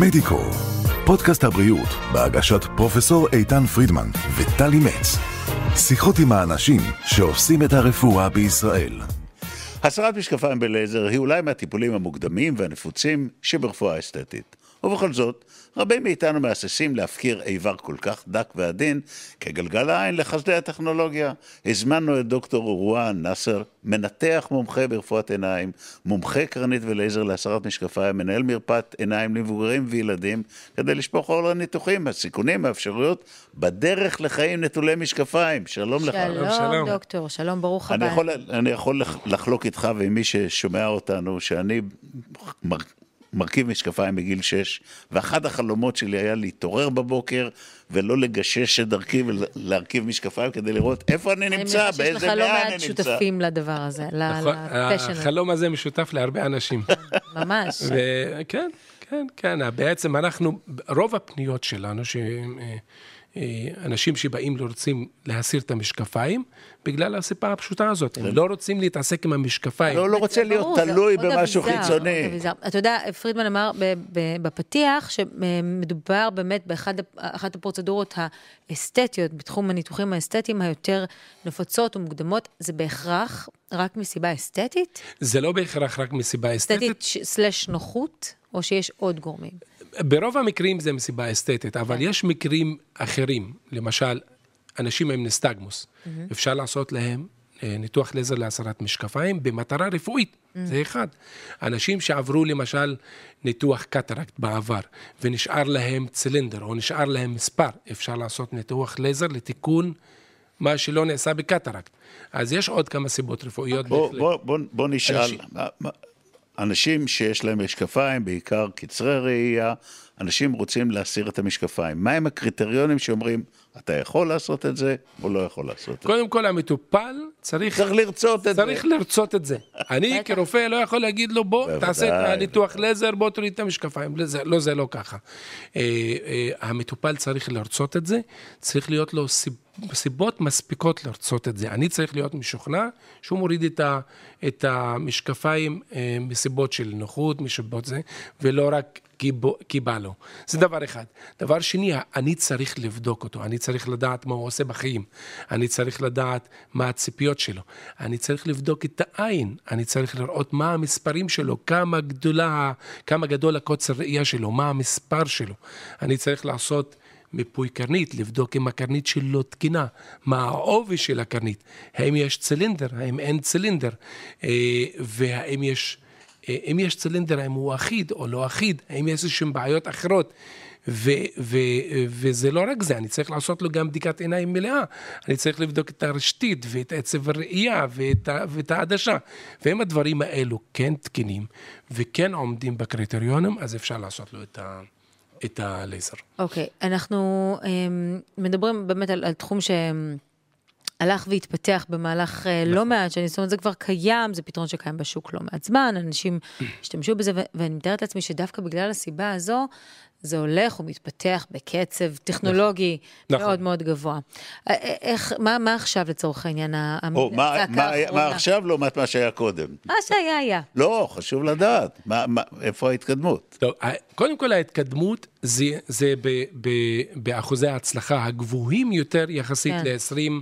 מדיקו, פודקאסט הבריאות בהגשת פרופסור איתן פרידמן וטלי מצ. שיחות עם האנשים שעושים את הרפואה בישראל. הסרת משקפיים בלייזר היא אולי מהטיפולים המוקדמים והנפוצים שברפואה אסתטית. ובכל זאת, רבים מאיתנו מהססים להפקיר איבר כל כך דק ועדין כגלגל העין לחסדי הטכנולוגיה. הזמנו את דוקטור רואן נאסר, מנתח מומחה ברפואת עיניים, מומחה קרנית ולייזר להסרת משקפיים, מנהל מרפאת עיניים למבוגרים וילדים, כדי לשפוך אור לניתוחים, הסיכונים, האפשרויות, בדרך לחיים נטולי משקפיים. שלום לך. שלום, שלום. דוקטור, שלום, ברוך הבא. אני יכול לח- לחלוק איתך ועם מי ששומע אותנו, שאני מרכיב משקפיים בגיל 6, ואחד החלומות שלי היה להתעורר בבוקר ולא לגשש את דרכי ולהרכיב משקפיים כדי לראות איפה אני אני נמצא, מניחה שיש באיזה לך לא מאה אני מעט נמצא. שותפים לדבר הזה, נכון, לפשן הזה, החלום הזה משותף להרבה אנשים. ממש. וכן, כן, כן, בעצם אנחנו, רוב הפניות שלנו, אה, אנשים שבאים ורוצים להסיר את המשקפיים, בגלל הסיבה הפשוטה הזאת, הם לא רוצים להתעסק עם המשקפיים. לא, לא רוצה להיות תלוי במשהו חיצוני. אתה יודע, פרידמן אמר ב- ב- בפתיח שמדובר באמת באחת הפרוצדורות האסתטיות בתחום הניתוחים האסתטיים היותר נפוצות ומוקדמות, זה בהכרח רק מסיבה אסתטית? זה לא בהכרח רק מסיבה אסתטית. אסתטית slash נוחות, או שיש עוד גורמים? ברוב המקרים זה מסיבה אסתטית, אבל יש מקרים אחרים, למשל, אנשים עם נסטגמוס, אפשר לעשות להם אה, ניתוח לייזר להסרת משקפיים במטרה רפואית, זה אחד. אנשים שעברו למשל ניתוח קטרקט בעבר, ונשאר להם צילינדר, או נשאר להם מספר, אפשר לעשות ניתוח לייזר לתיקון מה שלא נעשה בקטרקט. אז יש עוד כמה סיבות רפואיות בוא, בהחלט. בוא, בוא, בוא נשאל, אנשים- מה- מה- אנשים שיש להם משקפיים, בעיקר קצרי ראייה, אנשים רוצים להסיר את המשקפיים. מהם הקריטריונים שאומרים, אתה יכול לעשות את זה, או לא יכול לעשות את זה? קודם כל, המטופל צריך... צריך לרצות את זה. צריך לרצות את זה. אני כרופא לא יכול להגיד לו, בוא, בוודאי, תעשה את הניתוח לייזר, בוא תוריד את המשקפיים. לא, זה- לא, זה לא ככה. אה, אה, המטופל צריך לרצות את זה, צריך להיות לו סיב- סיבות מספיקות לרצות את זה. אני צריך להיות משוכנע שהוא מוריד את, ה, את המשקפיים אה, מסיבות של נוחות, מסיבות זה, ולא רק כי, בו, כי בא לו. זה דבר אחד. דבר שני, אני צריך לבדוק אותו, אני צריך לדעת מה הוא עושה בחיים, אני צריך לדעת מה הציפיות שלו, אני צריך לבדוק את העין, אני צריך לראות מה המספרים שלו, כמה גדולה, כמה גדול הקוצר ראייה שלו, מה המספר שלו. אני צריך לעשות מיפוי קרנית, לבדוק אם הקרנית שלו תקינה, מה העובי של הקרנית, האם יש צילינדר, האם אין צילינדר, אה, והאם יש... אה, אם יש צילינדר, האם הוא אחיד או לא אחיד, האם יש איזשהן בעיות אחרות. ו- ו- וזה לא רק זה, אני צריך לעשות לו גם בדיקת עיניים מלאה. אני צריך לבדוק את הרשתית ואת עצב הראייה ואת, ואת העדשה. ואם הדברים האלו כן תקינים וכן עומדים בקריטריונים, אז אפשר לעשות לו את, ה- את הלייזר. אוקיי, אנחנו אמ, מדברים באמת על, על תחום שהלך והתפתח במהלך אה, לא מעט שנים, זאת אומרת זה כבר קיים, זה פתרון שקיים בשוק לא מעט זמן, אנשים השתמשו בזה, ואני מתארת לעצמי שדווקא בגלל הסיבה הזו, זה הולך ומתפתח בקצב טכנולוגי נכון. מאוד מאוד גבוה. אה, אה, איך, מה, מה עכשיו לצורך העניין או, מה, מה? מה עכשיו לעומת מה שהיה קודם? מה שהיה היה. לא, חשוב לדעת. מה, מה, איפה ההתקדמות? טוב, ה- קודם כל ההתקדמות זה, זה ב, ב, באחוזי ההצלחה הגבוהים יותר יחסית כן. ל-20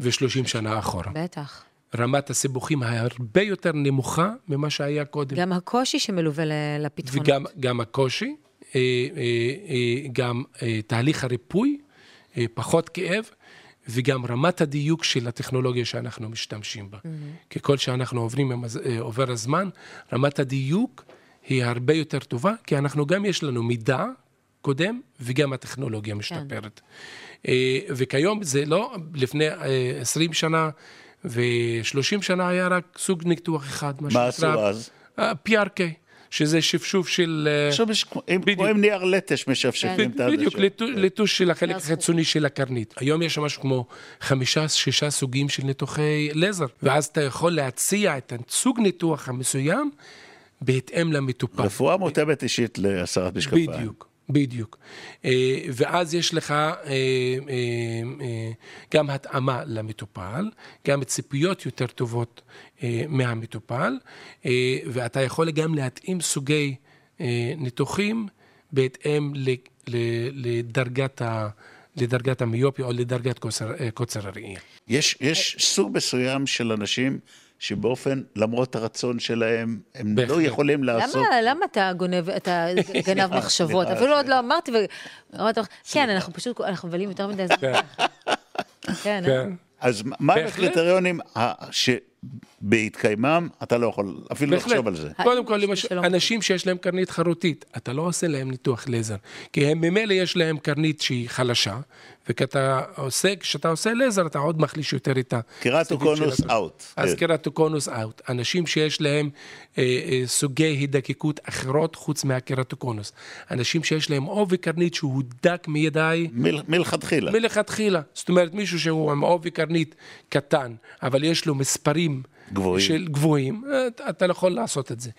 ו-30 שנה אחורה. בטח. רמת הסיבוכים הרבה יותר נמוכה ממה שהיה קודם. גם הקושי שמלווה ל- לפתרונות. וגם גם הקושי, אה, אה, אה, גם אה, תהליך הריפוי, אה, פחות כאב, וגם רמת הדיוק של הטכנולוגיה שאנחנו משתמשים בה. ככל שאנחנו עוברים, אה, עובר הזמן, רמת הדיוק היא הרבה יותר טובה, כי אנחנו גם יש לנו מידע קודם, וגם הטכנולוגיה משתפרת. אה, וכיום זה לא, לפני אה, 20 שנה ו-30 שנה היה רק סוג ניתוח אחד, מה עשו אז? PRK, שזה שפשוף של... אה, עכשיו יש כמו עם- בדיוק. כמו עם נייר לטש משפשפים את העדשות. בדיוק, ליטו- ליטוש של החלק. החיצוני של הקרנית. היום יש משהו כמו חמישה, שישה סוגים של ניתוחי לייזר, ואז אתה יכול להציע את הסוג ניתוח המסוים בהתאם למטופל. רפואה מותאמת אישית להסרת משקפיים. בדיוק, בדיוק. אה, ואז יש לך אה, אה, גם התאמה למטופל, גם ציפיות יותר טובות מהמטופל, ואתה יכול גם להתאים סוגי ניתוחים בהתאם לדרגת, ה, לדרגת המיופיה או לדרגת קוצר, קוצר הראייה. יש, יש סוג מסוים של אנשים שבאופן, למרות הרצון שלהם, הם בהחלט. לא יכולים לעשות... למה, למה אתה גונב, אתה גנב מחשבות? אפילו עוד. לא אמרתי, ו... אמרת, כן, אנחנו פשוט, אנחנו מבלים יותר מדי זמן. כן, כן, אה? כן. אז מה. הקריטריונים ה- שבהתקיימם אתה לא יכול אפילו בהחלט. לחשוב על זה? קודם כל, האם למשל, אנשים שיש להם קרנית חרוטית, אתה לא עושה להם ניתוח לייזר, כי הם ממילא יש להם קרנית שהיא חלשה, וכשאתה עושה, כשאתה עושה לייזר אתה עוד מחליש יותר את ה... קרטוקונוס out. אז כן. קרטוקונוס out. אנשים שיש להם אה, אה, סוגי הידקקות אחרות חוץ מהקרטוקונוס. אנשים שיש להם עובי קרנית שהוא דק מידי. מל- מלכתחילה. מלכתחילה. זאת אומרת, מישהו שהוא עם עובי קרנית קטן, אבל יש לו מספרים גבוהים. של גבוהים, אתה- אתה לא יכול לעשות את זה.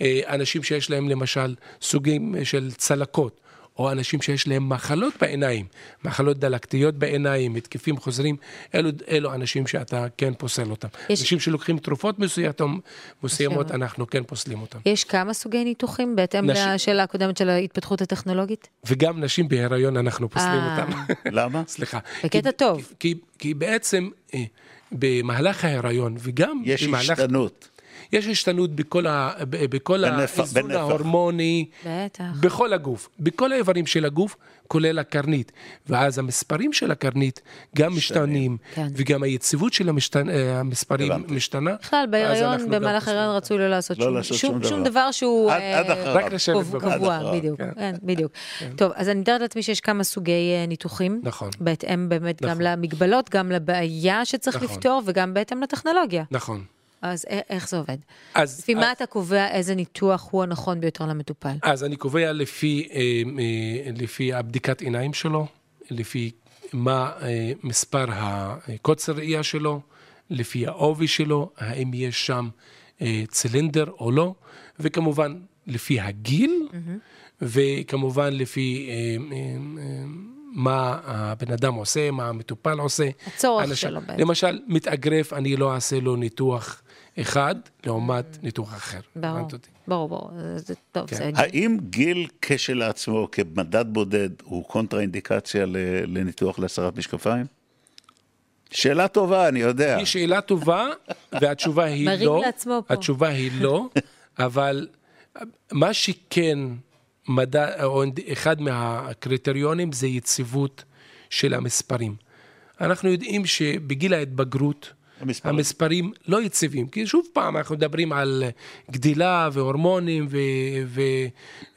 אה, אנשים שיש להם למשל סוגים של צלקות. או אנשים שיש להם מחלות בעיניים, מחלות דלקתיות בעיניים, התקפים חוזרים, אלו, אלו אנשים שאתה כן פוסל אותם. יש- אנשים שלוקחים תרופות מסוימות, מסוימות, מסוימות. אנחנו כן פוסלים אותם. יש כמה סוגי ניתוחים בהתאם נשים- לשאלה הקודמת של ההתפתחות הטכנולוגית? וגם נשים בהיריון אנחנו פוסלים אה. אותם. למה? סליחה. בקטע כי- טוב. כי, כי, כי בעצם אה, במהלך ההיריון וגם יש במהלך... השתנות. יש השתנות בכל, ה, בכל בנפח- האיזון בנפח. ההורמוני, בטח. בכל הגוף, בכל האיברים של הגוף, כולל הקרנית. ואז המספרים של הקרנית גם משתנים, כן. וגם היציבות של המשתנ... אה, המספרים הבנתי. משתנה. בכלל, בהיריון, גם במהלך ההיריון אותם. רצוי לא לעשות לא שום- לעשות שום שום שום דבר. דבר שהוא עד- אה, עד. רק לשבת. קבוע, עד אחריו, בדיוק, כן. כן, בדיוק. טוב, אז אני מתארת לעצמי שיש כמה סוגי אה, ניתוחים. נכון. בהתאם באמת גם נכון. למגבלות, גם לבעיה שצריך נכון. לפתור, וגם בהתאם לטכנולוגיה. נכון. אז איך זה עובד? אז, לפי מה אתה קובע איזה ניתוח הוא הנכון ביותר למטופל? אז אני קובע לפי, אה, אה, לפי הבדיקת עיניים שלו, לפי מה אה, מספר הקוצר ראייה שלו, לפי העובי שלו, האם יש שם צילינדר או לא, וכמובן לפי הגיל, וכמובן לפי מה הבן אדם עושה, מה המטופל עושה. הצורך אנשים- שלו בעצם. למשל, מתאגרף, אני לא אעשה לו ניתוח אחד לעומת ניתוח אחר. ברור? ברור, ברור. זה טוב, כן. הגיוני. האם גיל כשלעצמו, כמדד בודד, הוא קונטרה-אינדיקציה לניתוח להסרת משקפיים? שאלה טובה, אני יודע. היא שאלה טובה, והתשובה היא מרים לא. לעצמו פה. התשובה היא לא, אבל מה שכן מדע, או אחד מהקריטריונים זה יציבות של המספרים. אנחנו יודעים שבגיל ההתבגרות, המספרים. המספרים לא יציבים, כי שוב פעם אנחנו מדברים על גדילה והורמונים ו-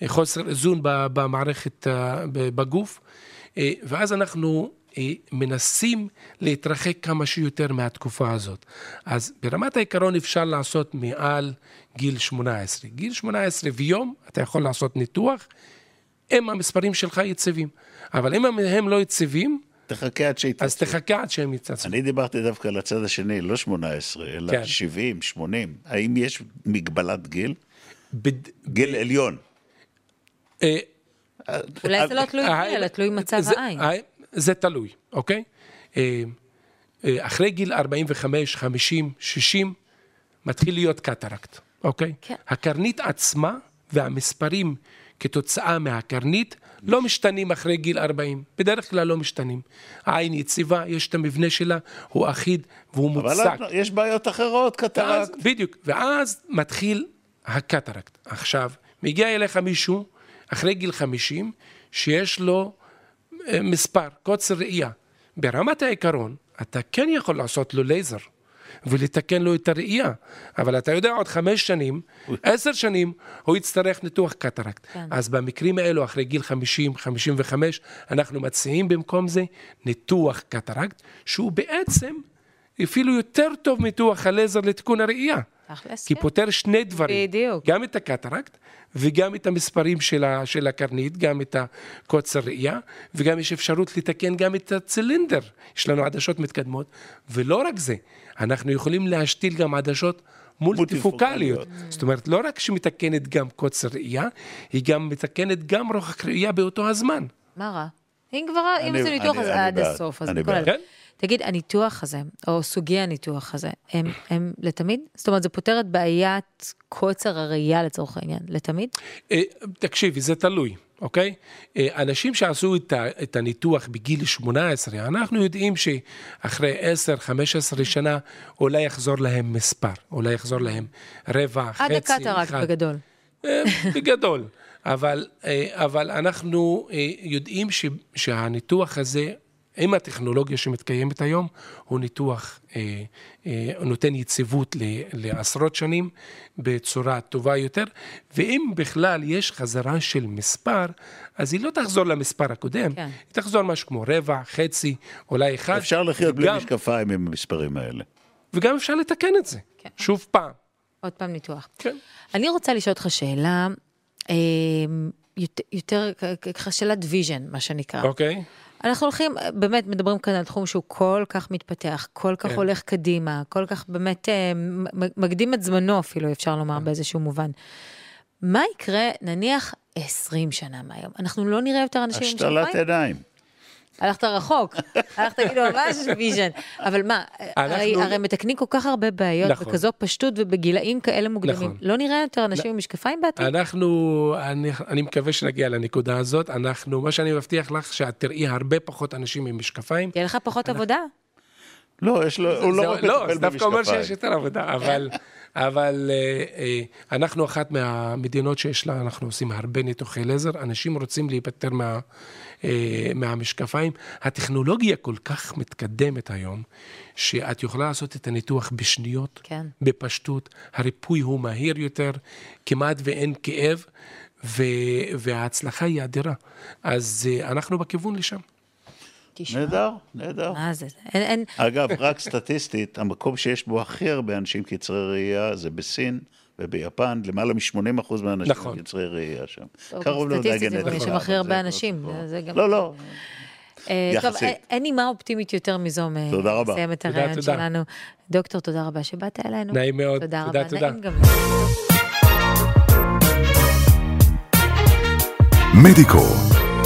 וחוסר איזון במערכת, בגוף, אה, ואז אנחנו אה, מנסים להתרחק כמה שיותר מהתקופה הזאת. אז ברמת העיקרון אפשר לעשות מעל גיל 18. גיל 18 ויום אתה יכול לעשות ניתוח אם המספרים שלך יציבים. אבל אם הם לא יציבים, תחכה עד שיתעצבו. אז תחכה עד שהם יתעצבו. אני דיברתי דווקא על הצד השני, לא 18, אלא כן. 70, 80. האם יש מגבלת גיל? בד- גיל עליון. אה, אולי זה לא תלוי אה, גיל, אלא תלוי מצב זה- העין. אה, זה תלוי, אוקיי? אה, אה, אחרי גיל 45, 50, 60, מתחיל להיות קטרקט, אוקיי? כן. הקרנית עצמה והמספרים כתוצאה מהקרנית לא משתנים אחרי גיל 40, בדרך כלל לא משתנים. העין יציבה, יש את המבנה שלה, הוא אחיד והוא אבל מוצק. יש בעיות אחרות, קטרקט. בדיוק, ואז מתחיל הקטרקט. עכשיו, מגיע אליך מישהו אחרי גיל 50, שיש לו אה, מספר, קוצר ראייה. ברמת העיקרון, אתה כן יכול לעשות לו לייזר. ולתקן לו את הראייה, אבל אתה יודע עוד חמש שנים, עשר שנים, הוא יצטרך ניתוח קטרקט. כן. אז במקרים האלו, אחרי גיל 50, 55, אנחנו מציעים במקום זה ניתוח קטרקט, שהוא בעצם אפילו יותר טוב מניתוח הלייזר לתיקון הראייה. תכלס, כי כן. פותר שני דברים. בדיוק. גם את הקטרקט, וגם את המספרים של, ה, של הקרנית, גם את הקוצר ראייה, וגם יש אפשרות לתקן גם את הצילינדר. יש לנו עדשות מתקדמות, ולא רק זה, אנחנו יכולים להשתיל גם עדשות מולטיפוקליות. זאת אומרת, לא רק שמתקנת גם קוצר ראייה, היא גם מתקנת גם רוחק ראייה באותו הזמן. מה רע? אם כבר, אם זה ניתוח, אז עד הסוף. אז אני תגיד, הניתוח הזה, או סוגי הניתוח הזה, הם, הם לתמיד? זאת אומרת, זה פותר את בעיית קוצר הראייה לצורך העניין, לתמיד? אה, תקשיבי, זה תלוי. אוקיי? אה, אנשים שעשו את, ה, את הניתוח בגיל 18, אנחנו יודעים שאחרי 10-15 שנה אולי יחזור להם מספר, אולי יחזור להם רבע, חצי, עד הקטרקט בגדול. אה, בגדול. אבל, אבל אנחנו יודעים ש, שהניתוח הזה, עם הטכנולוגיה שמתקיימת היום, הוא ניתוח, אה, אה, נותן יציבות ל, לעשרות שנים בצורה טובה יותר, ואם בכלל יש חזרה של מספר, אז היא לא תחזור למספר הקודם, כן. היא תחזור משהו כמו רבע, חצי, אולי אחד. אפשר לחיות בלי וגם- משקפיים עם המספרים האלה. וגם אפשר לתקן את זה, כן. שוב פעם. עוד פעם ניתוח. כן. אני רוצה לשאול אותך שאלה, אה, יותר- שאלת vision, מה שנקרא. אוקיי? אנחנו הולכים, באמת מדברים כאן על תחום שהוא כל כך מתפתח, כל כך כן. הולך קדימה, כל כך באמת אה, מקדים את זמנו אפילו, אפשר לומר באיזשהו מובן. מה יקרה, נניח, 20 שנה מהיום? אנחנו לא נראה יותר אנשים עם השתלת משקפיים? עיניים. הלכת רחוק, הלכת כאילו ממש vision. אבל מה, הרי, אנחנו- הרי מתקנים כל כך הרבה בעיות, נכון. בכזו פשטות ובגילאים כאלה מוקדמים. נכון. לא נראה יותר אנשים עם משקפיים בעתיד? אנחנו, אני, אני מקווה שנגיע לנקודה הזאת. אנחנו, מה שאני מבטיח לך, שאת תראי הרבה פחות אנשים עם משקפיים. תהיה לך פחות עבודה? לא, יש לו, הוא זה- לא רק לא, מטפל זה דווקא אומר. שיש יותר עבודה, אבל, אבל אה, אה, אנחנו אחת מהמדינות שיש לה, אנחנו עושים הרבה ניתוחי לייזר, אנשים רוצים להיפטר מה, אה, מהמשקפיים. הטכנולוגיה כל כך מתקדמת היום, שאת יכולה לעשות את הניתוח בשניות, כן. בפשטות, הריפוי הוא מהיר יותר, כמעט ואין כאב, ו, וההצלחה היא אדירה. אז אנחנו בכיוון לשם. תשמע, נהדר, נהדר. מה זה? אין, אין, אגב, רק סטטיסטית, המקום שיש בו הכי הרבה אנשים קצרי ראייה זה בסין וביפן, למעלה מ-80% מהאנשים נכון. קצרי ראייה שם. טוב, קרוב לאותה סטטיסטית זה גנטיקה. יש שם הכי הרבה אנשים, זה- גם- לא, לא, אה, טוב, יחסית. אין- נימה אופטימית יותר מזו מ- תודה רבה. לסיים את הרעיון. שלנו. דוקטור, תודה רבה שבאת אלינו. נעים מאוד. תודה רבה. תודה. נעים גם. מדיקו,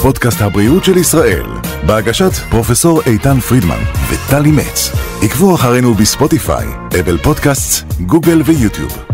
פודקאסט הבריאות של ישראל, בהגשת פרופסור איתן פרידמן וטלי מצ. עקבו אחרינו בספוטיפיי, אפל פודקאסט, גוגל ויוטיוב.